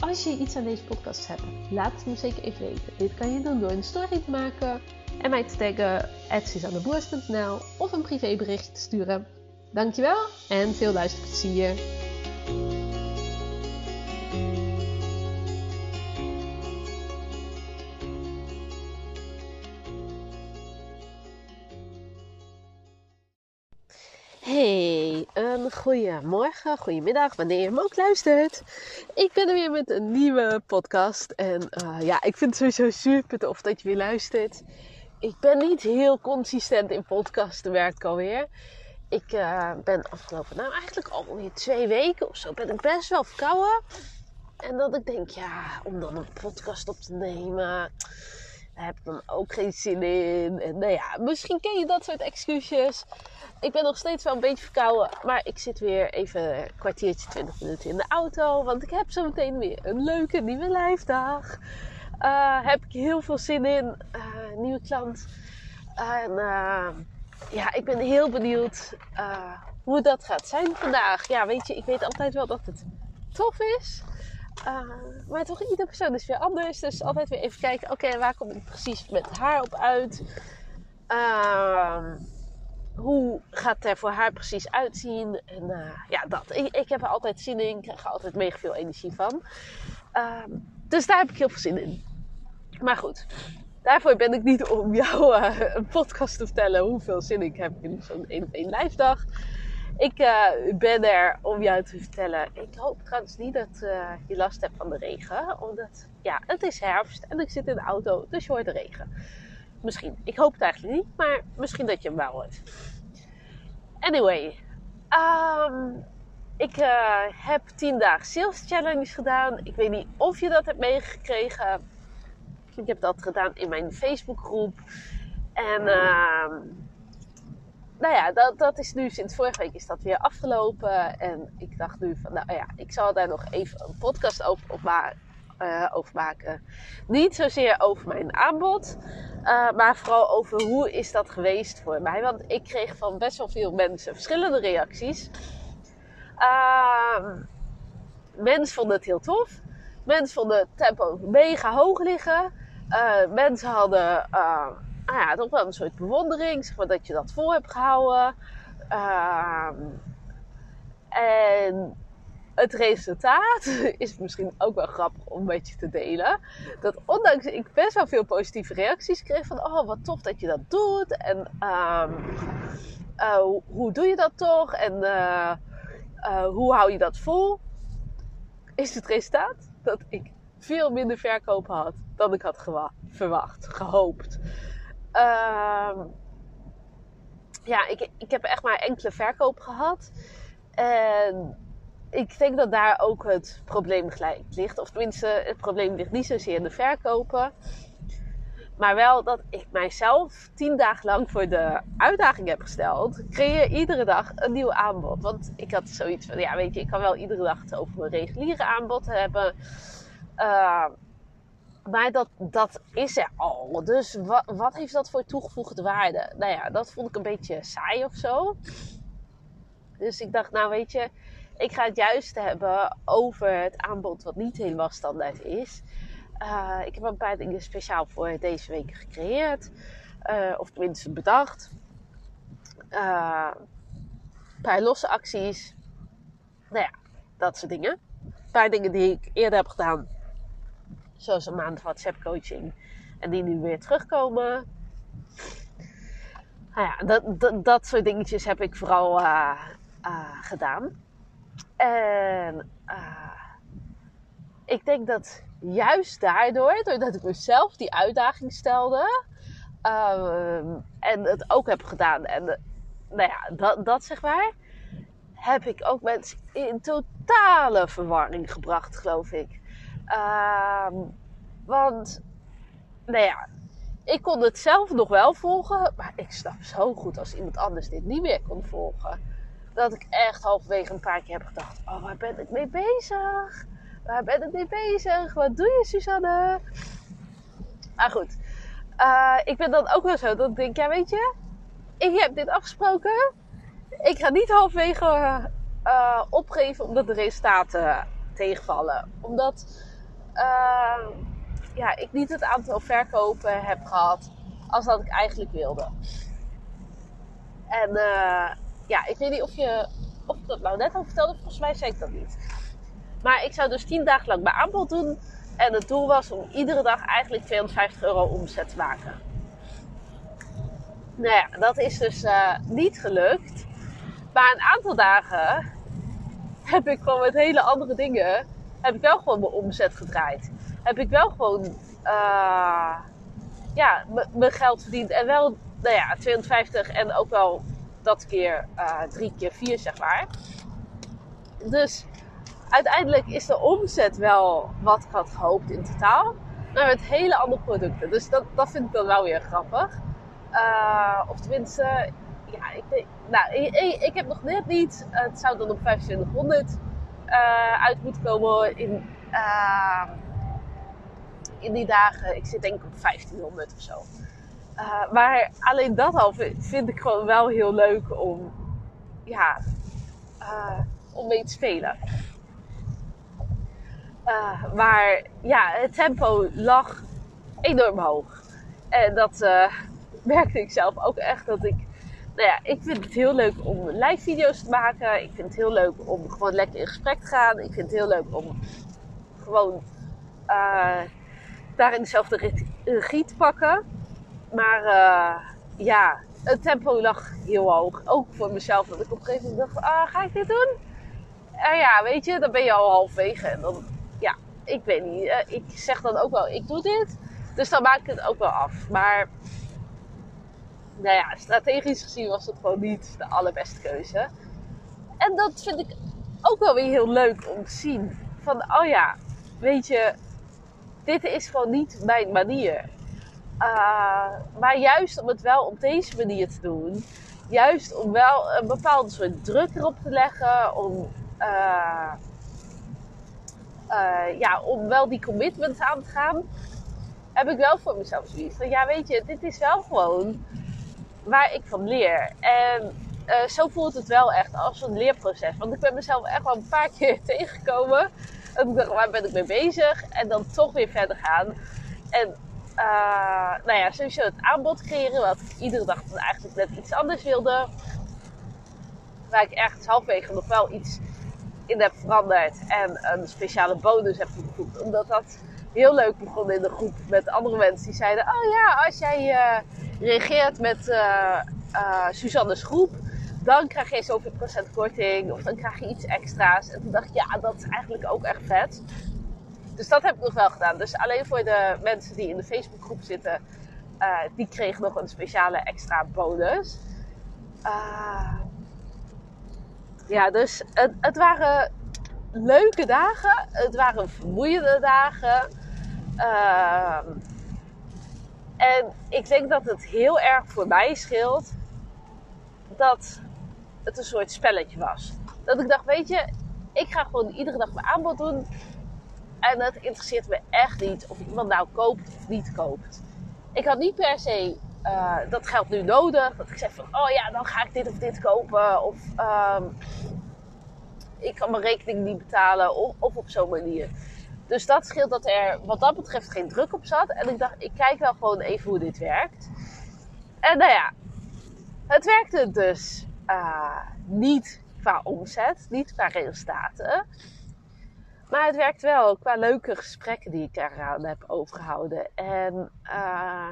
Als je iets aan deze podcast hebt, laat het me zeker even weten. Dit kan je doen door een story te maken en mij te taggen @suzanneboers.nl of een privébericht te sturen. Dankjewel en veel luisterplezier. Hey, een goeiemorgen, goedemiddag, wanneer je hem ook luistert. Ik ben er weer met een nieuwe podcast. En uh, ja, ik vind het sowieso super tof dat je weer luistert. Ik ben niet heel consistent in podcasten, werk alweer. Ik uh, ben afgelopen, nou eigenlijk alweer twee weken of zo, ben ik best wel verkouden. En dat ik denk, ja, om dan een podcast op te nemen, heb ik dan ook geen zin in. En nou ja, misschien ken je dat soort excuses. Ik ben nog steeds wel een beetje verkouden, maar ik zit weer even een kwartiertje, 20 minuten in de auto. Want ik heb zo meteen weer een leuke nieuwe lijfdag. Uh, heb ik heel veel zin in. Uh, nieuwe klant. En uh, ja, ik ben heel benieuwd hoe dat gaat zijn vandaag. Ja, weet je, ik weet altijd wel dat het tof is. Maar toch, iedere persoon is weer anders. Dus altijd weer even kijken, oké, waar kom ik precies met haar op uit? Ehm hoe gaat het er voor haar precies uitzien? En uh, ja, dat. Ik, ik, heb er altijd zin in. Ik krijg er altijd mega veel energie van. Uh, dus daar heb ik heel veel zin in. Maar goed, daarvoor ben ik niet om jou uh, een podcast te vertellen hoeveel zin ik heb in zo'n 1 op 1 lijfdag. Ik ben er om jou te vertellen. Ik hoop trouwens niet dat je last hebt van de regen. Omdat, ja, het is herfst en ik zit in de auto, dus je hoort de regen. Misschien. Ik hoop het eigenlijk niet, maar misschien dat je hem wel hoort. Anyway, um, ik uh, heb 10 dagen sales challenge gedaan. Ik weet niet of je dat hebt meegekregen. Ik heb dat gedaan in mijn Facebookgroep. En uh, nou ja, dat, dat is nu sinds vorige week is dat weer afgelopen. En ik dacht nu van, nou ja, ik zal daar nog even een podcast over, op maken. Niet zozeer over mijn aanbod, uh, maar vooral over hoe is dat geweest voor mij. Want ik kreeg van best wel veel mensen verschillende reacties. Uh, mensen vonden het heel tof. Mensen vonden het tempo mega hoog liggen. Uh, mensen hadden nou ja, toch wel een soort bewondering, zeg dat je dat vol hebt gehouden. Ehm, en het resultaat is misschien ook wel grappig om met je te delen. Dat ondanks ik best wel veel positieve reacties kreeg van oh wat tof dat je dat doet. En um, uh, hoe doe je dat toch? En uh, uh, hoe hou je dat vol? Is het resultaat dat ik veel minder verkopen had dan ik had verwacht, gehoopt. Um, ja, ik, ik heb echt maar enkele verkoop gehad. En ik denk dat daar ook het probleem gelijk ligt. Of tenminste, het probleem ligt niet zozeer in de verkopen. Maar wel dat ik mijzelf tien dagen lang voor de uitdaging heb gesteld. Creëer iedere dag een nieuw aanbod. Want ik had zoiets van, ja weet je, ik kan wel iedere dag het over mijn reguliere aanbod hebben. Uh, maar dat, dat is er al. Dus wat, wat heeft dat voor toegevoegde waarde? Nou ja, dat vond ik een beetje saai of zo. Dus ik dacht, nou weet je, ik ga het juist hebben over het aanbod wat niet helemaal standaard is. Uh, ik heb een paar dingen speciaal voor deze week gecreëerd. Uh, of tenminste bedacht. Uh, een paar losse acties. Nou ja, dat soort dingen. Een paar dingen die ik eerder heb gedaan. Zoals een maand WhatsApp coaching. En die nu weer terugkomen. Nou ja, dat, dat, soort dingetjes heb ik vooral gedaan. En uh, ik denk dat juist daardoor, doordat ik mezelf die uitdaging stelde uh, en het ook heb gedaan, en nou ja, dat, dat zeg maar, heb ik ook mensen in totale verwarring gebracht, geloof ik. Ehm, want, nou ja, ik kon het zelf nog wel volgen. Maar ik snap zo goed als iemand anders dit niet meer kon volgen. Dat ik echt halverwege een paar keer heb gedacht: Oh, waar ben ik mee bezig? Waar ben ik mee bezig? Wat doe je, Suzanne? Maar goed, uh, ik ben dan ook wel zo dat ik denk: Ja, weet je, ik heb dit afgesproken. Ik ga niet halverwege uh, opgeven omdat de resultaten tegenvallen. Omdat uh, ja, ik niet het aantal verkopen heb gehad als dat ik eigenlijk wilde. En uh, ja, ik weet niet of, je, of dat nou net al vertelde. Volgens mij zei ik dat niet. Maar ik zou dus 10 dagen lang mijn aanbod doen. En het doel was om iedere dag eigenlijk 250 euro omzet te maken. Nou ja, dat is dus uh, niet gelukt. Maar een aantal dagen heb ik gewoon met hele andere dingen, heb ik wel gewoon mijn omzet gedraaid. Heb ik wel gewoon, uh, ja, mijn geld verdiend. En wel, nou ja, 250 en ook wel dat keer uh, drie keer vier, zeg maar. Dus uiteindelijk is de omzet wel wat ik had gehoopt in totaal. Maar met hele andere producten. Dus dat, dat vind ik dan wel weer grappig. Uh, of tenminste, ja, ik, nou, ik, ik, heb nog net niet. Het zou dan op 2500 uh, uit moeten komen in, uh, in die dagen. Ik zit denk ik op 1500 of zo. Uh, maar alleen dat al vind ik gewoon wel heel leuk om, ja, om mee te spelen. Maar ja, het tempo lag enorm hoog. En dat merkte ik zelf ook echt dat ik. Nou ja, ik vind het heel leuk om live video's te maken. Ik vind het heel leuk om gewoon lekker in gesprek te gaan. Ik vind het heel leuk om gewoon daarin dezelfde regie te pakken. Maar uh, ja, het tempo lag heel hoog. Ook voor mezelf. Dat ik op een gegeven moment dacht, ah, ga ik dit doen? En ja, weet je, dan ben je al halfwege. En dan, ja, ik weet niet. Uh, ik zeg dan ook wel, ik doe dit. Dus dan maak ik het ook wel af. Maar, nou ja, strategisch gezien was het gewoon niet de allerbeste keuze. En dat vind ik ook wel weer heel leuk om te zien. Van, oh ja, weet je, dit is gewoon niet mijn manier. Uh, maar juist om het wel op deze manier te doen. Juist om wel een bepaalde soort druk erop te leggen. Om, uh, uh, ja, om wel die commitment aan te gaan. Heb ik wel voor mezelf zoiets van, ja weet je, dit is wel gewoon waar ik van leer. En zo voelt het wel echt als een leerproces. Want ik ben mezelf echt wel een paar keer tegengekomen. En ik dacht, waar ben ik mee bezig? En dan toch weer verder gaan. En uh, nou ja, sowieso het aanbod creëren. Wat ik iedere dag eigenlijk net iets anders wilde. Waar ik ergens halfwege nog wel iets in heb veranderd. En een speciale bonus heb toegevoegd. Omdat dat heel leuk begon in de groep met andere mensen. Die zeiden, oh ja, als jij uh, reageert met uh, Suzanne's groep. Dan krijg je zoveel procent korting. Of dan krijg je iets extra's. En toen dacht ik, ja, dat is eigenlijk ook echt vet. Dus dat heb ik nog wel gedaan. Dus alleen voor de mensen die in de Facebookgroep zitten, uh, die kregen nog een speciale extra bonus. Uh, ja, dus het, het, waren leuke dagen. Het waren vermoeiende dagen. Uh, en ik denk dat het heel erg voor mij scheelt dat het een soort spelletje was. Dat ik dacht, weet je, ik ga gewoon iedere dag mijn aanbod doen. En het interesseert me echt niet of iemand nou koopt of niet koopt. Ik had niet per se uh, dat geld nu nodig. Dat ik zeg van, oh ja, dan ga ik dit of dit kopen. Of um, ik kan mijn rekening niet betalen. Of, of op zo'n manier. Dus dat scheelt dat er wat dat betreft geen druk op zat. En ik dacht, ik kijk wel gewoon even hoe dit werkt. En nou ja, het werkte dus uh, niet qua omzet, niet qua resultaten. Maar het werkt wel qua leuke gesprekken die ik eraan heb overgehouden. En uh,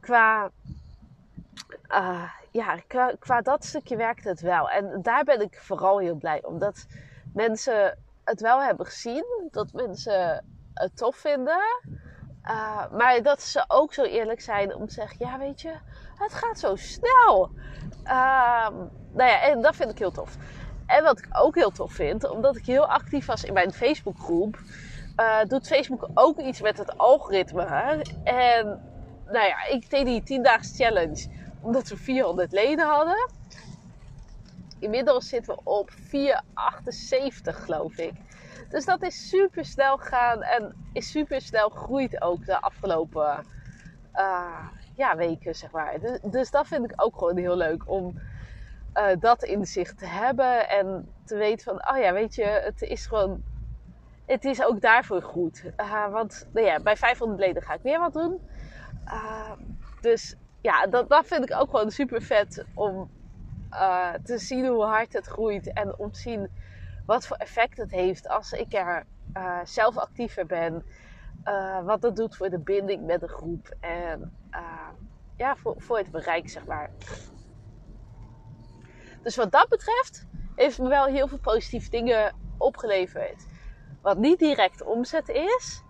qua, uh, ja, qua, qua, dat stukje werkt het wel. En daar ben ik vooral heel blij om. Dat mensen het wel hebben gezien. Dat mensen het tof vinden. Uh, maar dat ze ook zo eerlijk zijn om te zeggen: ja, weet je, het gaat zo snel. nou ja, en dat vind ik heel tof. En wat ik ook heel tof vind, omdat ik heel actief was in mijn Facebookgroep, uh, doet Facebook ook iets met het algoritme. En nou ja, ik deed die 10 dagen challenge omdat we 400 leden hadden. Inmiddels zitten we op 478 geloof ik. Dus dat is super snel gegaan en is super snel gegroeid ook de afgelopen uh, ja, weken, zeg maar. Dus, dus, dat vind ik ook gewoon heel leuk om uh, dat inzicht te hebben en te weten van, oh ja, weet je, het is gewoon, het is ook daarvoor goed. Uh, want nou ja, bij 500 leden ga ik weer wat doen. dus ja, dat, dat vind ik ook gewoon super vet om te zien hoe hard het groeit en om te zien wat voor effect het heeft als ik er uh, zelf actiever ben. Uh, wat dat doet voor de binding met de groep. En ja, voor, voor het bereik, zeg maar. Dus wat dat betreft heeft me wel heel veel positieve dingen opgeleverd. Wat niet direct omzet is.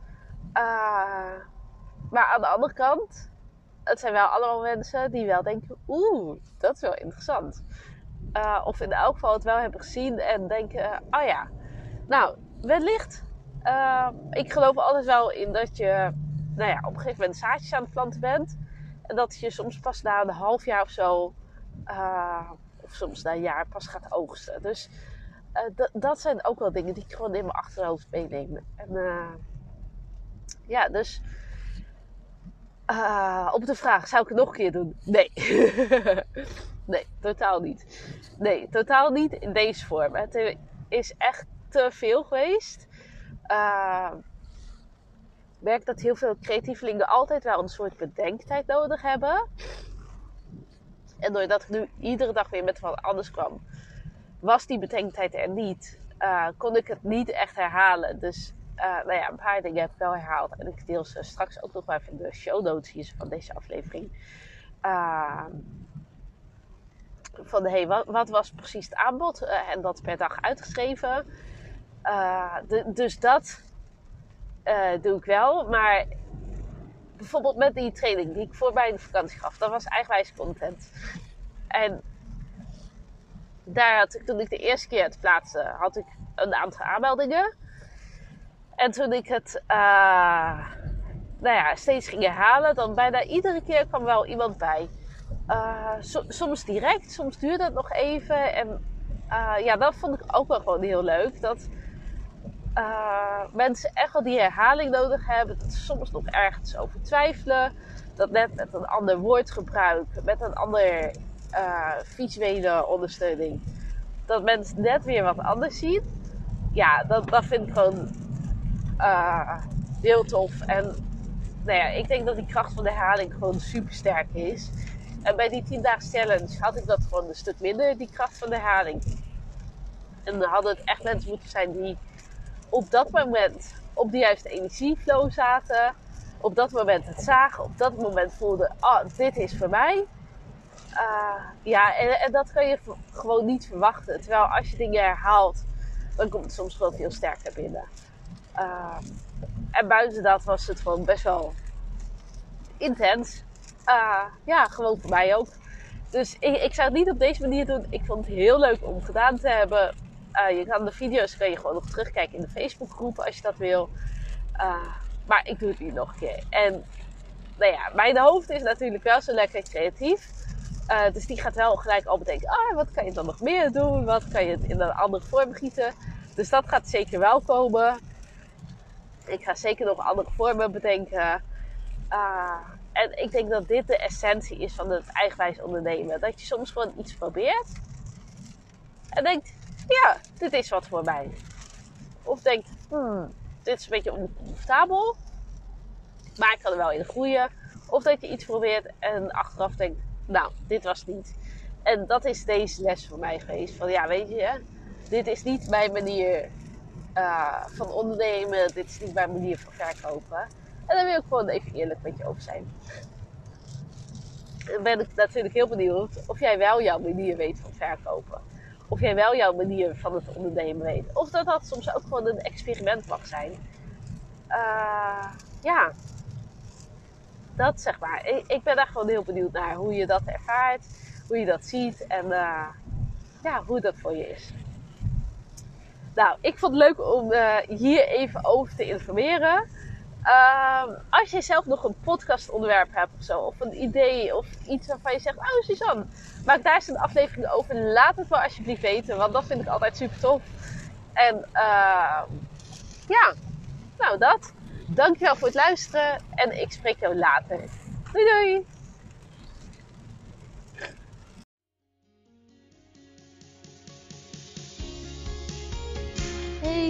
maar aan de andere kant, het zijn wel allemaal mensen die wel denken: oeh, dat is wel interessant. Uh, of in elk geval het wel hebben gezien en denken: oh ja, nou, wellicht. Uh, ik geloof altijd wel in dat je nou ja, op een gegeven moment zaadjes aan het planten bent. En dat je soms pas na een half jaar of zo, uh, of soms na een jaar, pas gaat oogsten. Dus dat zijn ook wel dingen die ik gewoon in mijn achterhoofd meeneem. En ja, dus op de vraag: zou ik het nog een keer doen? Nee. Nee, totaal niet. Nee, totaal niet in deze vorm. Het is echt te veel geweest. Uh, ik merk dat heel veel creatievelingen altijd wel een soort bedenktijd nodig hebben. En doordat ik nu iedere dag weer met wat anders kwam, was die bedenktijd er niet. Uh, kon ik het niet echt herhalen. Dus uh, nou ja, een paar dingen heb ik wel herhaald. En ik deel ze straks ook nog even in de show notes hier van deze aflevering. Uh, van hey, wat, wat, was precies het aanbod uh, en dat per dag uitgeschreven. Uh, de, dus dat doe ik wel. Maar bijvoorbeeld met die training die ik voor bij de vakantie gaf, dat was eigenwijs content. En daar had ik, toen ik de eerste keer het plaatsen, had ik een aantal aanmeldingen. En toen ik het nou ja, steeds ging herhalen, dan bijna iedere keer kwam wel iemand bij. Uh, soms direct, soms duurde het nog even. En uh, ja, dat vond ik ook wel gewoon heel leuk. Dat mensen echt wel die herhaling nodig hebben. Soms nog ergens over twijfelen. Dat net met een ander woordgebruik, met een ander visuele ondersteuning. Dat mensen net weer wat anders zien. Ja, dat, dat vind ik gewoon heel tof. En nou ja, ik denk dat die kracht van de herhaling gewoon super sterk is. En bij die 10 dagen challenge had ik dat gewoon een stuk minder, die kracht van de herhaling. En dan hadden het echt mensen moeten zijn die op dat moment op de juiste energieflow zaten. Op dat moment het zagen. Op dat moment voelden, ah, oh, dit is voor mij. Uh, ja, en, en, dat kan je gewoon niet verwachten. Terwijl als je dingen herhaalt, dan komt het soms gewoon veel sterker binnen. Uh, en buiten dat was het gewoon best wel intens. Uh, ja, gewoon voor mij ook. Dus ik, ik, zou het niet op deze manier doen. Ik vond het heel leuk om gedaan te hebben. Uh, je kan de video's kan je gewoon nog terugkijken in de Facebookgroep als je dat wil. Maar ik doe het nu nog een keer. En nou ja, mijn hoofd is natuurlijk wel zo lekker creatief. dus die gaat wel gelijk al bedenken, ah, wat kan je dan nog meer doen? Wat kan je in een andere vorm gieten? Dus dat gaat zeker wel komen. Ik ga zeker nog andere vormen bedenken. Uh, en ik denk dat dit de essentie is van het eigenwijs ondernemen. Dat je soms gewoon iets probeert. En denkt, ja, dit is wat voor mij. Of denkt, hmm, dit is een beetje oncomfortabel. Maar ik kan er wel in groeien. Of dat je iets probeert en achteraf denkt, nou, dit was niet. En dat is deze les voor mij geweest. Van ja, weet je, dit is niet mijn manier uh, van ondernemen. Dit is niet mijn manier van verkopen. En daar wil ik gewoon even eerlijk met je over zijn. Dan ben ik natuurlijk heel benieuwd of jij wel jouw manier weet van verkopen. Of jij wel jouw manier van het ondernemen weet. Of dat dat soms ook gewoon een experiment mag zijn. Uh, ja, dat zeg maar. Ik, ik, ben daar gewoon heel benieuwd naar hoe je dat ervaart, hoe je dat ziet en uh, ja, hoe dat voor je is. Nou, ik vond het leuk om uh, hier even over te informeren. Uh, als je zelf nog een podcastonderwerp hebt of zo, of een idee, of iets waarvan je zegt: Oh, Suzanne, maak daar eens een aflevering over. Laat het wel alsjeblieft weten, want dat vind ik altijd super tof. En uh, ja, nou dat. Dankjewel voor het luisteren en ik spreek jou later. Doei doei!